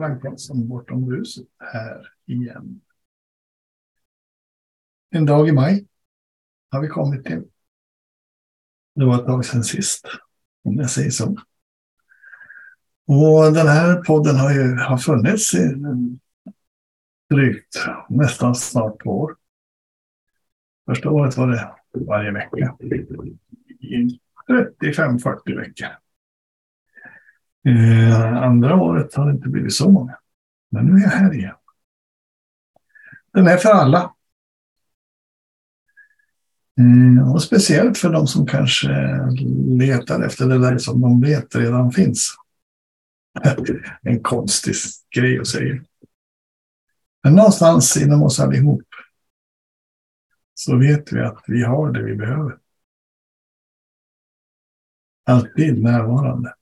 Ivan Karlsson bortom bruset här igen. En dag i maj har vi kommit till. Det var ett tag sedan sist, om jag säger så. Och den här podden har ju har funnits i drygt nästan snart två år. Första året var det varje vecka. I 35-40 veckor. Eh, andra året har det inte blivit så många. Men nu är jag här igen. Den är för alla. Mm, och speciellt för de som kanske letar efter det där som de vet redan finns. en konstig grej att säga. Men någonstans inom oss allihop så vet vi att vi har det vi behöver. Alltid närvarande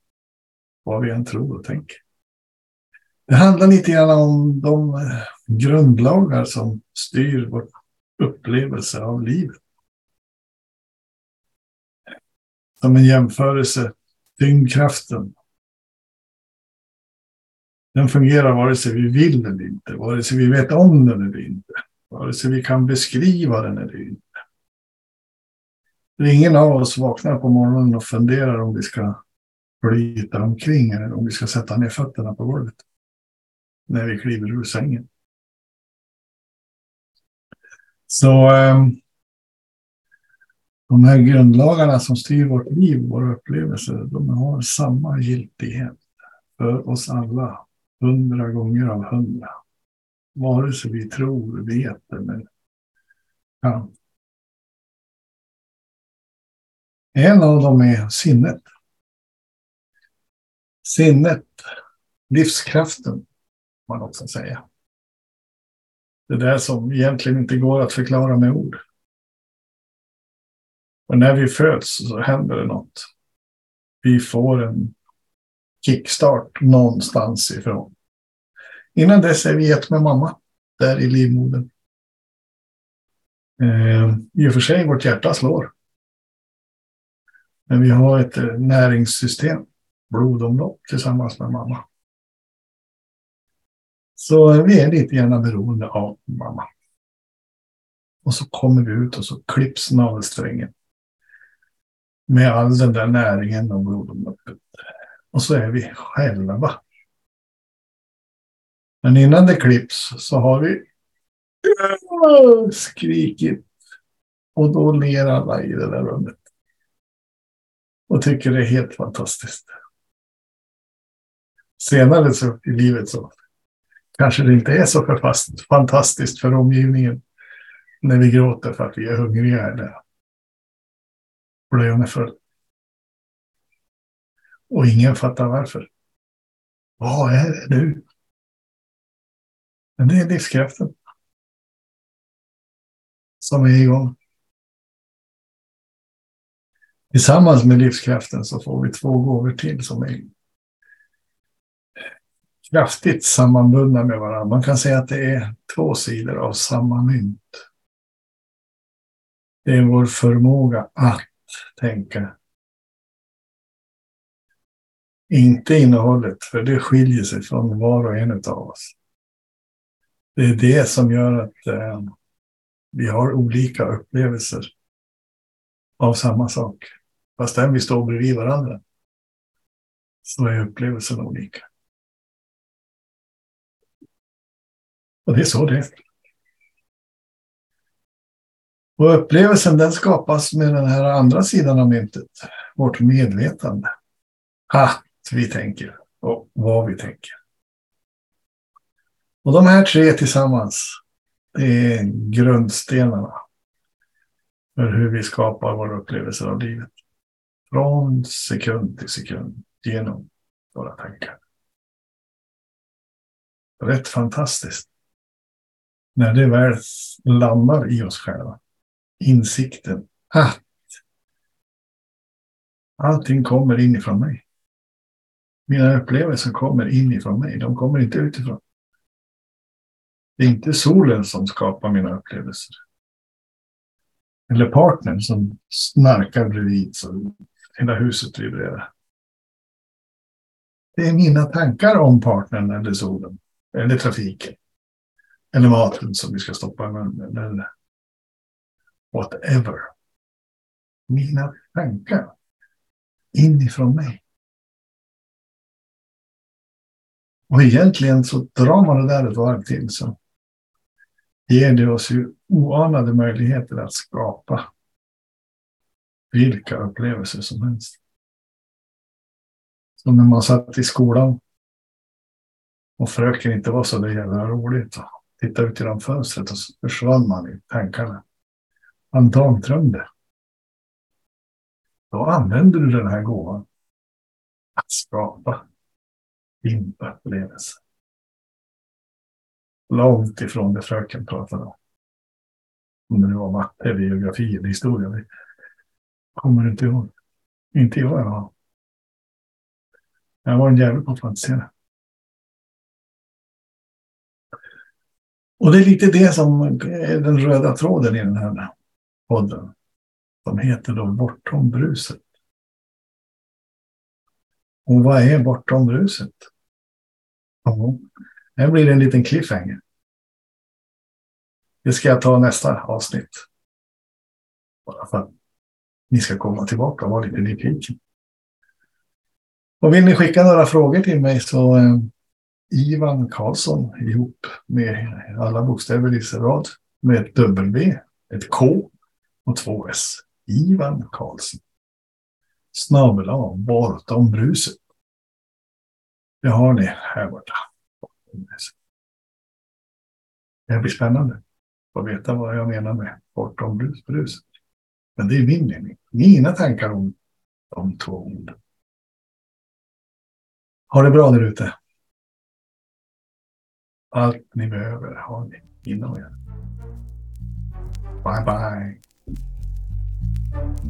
vad vi än tror och tänker. Det handlar lite grann om de grundlagar som styr vår upplevelse av livet. Som en jämförelse, tyngdkraften. Den fungerar vare sig vi vill eller inte, vare sig vi vet om den eller inte, vare sig vi kan beskriva den eller inte. Ingen av oss vaknar på morgonen och funderar om vi ska flyta omkring eller om vi ska sätta ner fötterna på golvet när vi kliver ur sängen. Så um, de här grundlagarna som styr vårt liv, våra upplevelser, de har samma giltighet för oss alla, hundra gånger av hundra. Vare sig vi tror, vet eller kan. En av dem är sinnet. Sinnet, livskraften, man också säga. Det där som egentligen inte går att förklara med ord. Och när vi föds så händer det något. Vi får en kickstart någonstans ifrån. Innan dess är vi ett med mamma, där i livmodern. Eh, I och för sig, vårt hjärta slår. Men vi har ett eh, näringssystem blodomlopp tillsammans med mamma. Så vi är lite gärna beroende av mamma. Och så kommer vi ut och så klipps navelsträngen. Med all den där näringen och blodomloppet. Och så är vi själva. Men innan det klipps så har vi skrikit. Och då ler alla i det där rummet. Och tycker det är helt fantastiskt senare så, i livet så kanske det inte är så fantastiskt för omgivningen när vi gråter för att vi är hungriga eller blöjan är full. Och ingen fattar varför. Vad är det nu? Men det är livskraften som är igång. Tillsammans med livskraften så får vi två gåvor till som är kraftigt sammanbundna med varandra. Man kan säga att det är två sidor av samma mynt. Det är vår förmåga att tänka. Inte innehållet, för det skiljer sig från var och en av oss. Det är det som gör att eh, vi har olika upplevelser av samma sak. Fastän vi står bredvid varandra så är upplevelsen olika. Och det är så det är. Och upplevelsen den skapas med den här andra sidan av myntet. Vårt medvetande. Att vi tänker och vad vi tänker. Och de här tre tillsammans, det är grundstenarna för hur vi skapar våra upplevelser av livet. Från sekund till sekund genom våra tankar. Rätt fantastiskt. när det väl landar i oss själva, insikten att allting kommer inifrån mig. Mina upplevelser kommer inifrån mig, de kommer inte utifrån. Det är inte solen som skapar mina upplevelser. Eller partnern som snarkar bredvid så hela huset vibrerar. Det är mina tankar om partnern eller solen. Eller trafiken. Eller maten som vi ska stoppa i munnen. Eller whatever. Mina tankar. Inifrån mig. Och egentligen så drar man det där ett varv till så ger det oss ju oanade möjligheter att skapa vilka upplevelser som helst. Som när man satt i skolan och fröken inte var så där jävla roligt. Titta tittade ut genom fönstret och så försvann man i tankarna. Man. Då använder du den här gåvan att skapa din upplevelse. Långt ifrån det fröken pratade om. Om det nu var matte geografi eller historia. Det kommer du inte ihåg. Inte jag i alla fall. Jag var en jävel på att fantisera. Och det är lite det som är den röda tråden i den här podden. Som heter då Bortom bruset. Och vad är bortom bruset? Ja, här blir det en liten cliffhanger. Det ska jag ta nästa avsnitt. Bara för att ni ska komma tillbaka och vara lite nyfiken. Och vill ni skicka några frågor till mig så eh, Ivan Karlsson ihop med alla bokstäver i rad med ett W, ett K och två S. Ivan Karlsson. Snabel bortom bruset. Det har ni här borta. Det blir spännande att veta vad jag menar med bortom bruset. Men det är min mening. Mina tankar om de två orden. Ha det bra där ute. Allt ni behöver har ni inom er. Bye bye. Thank you.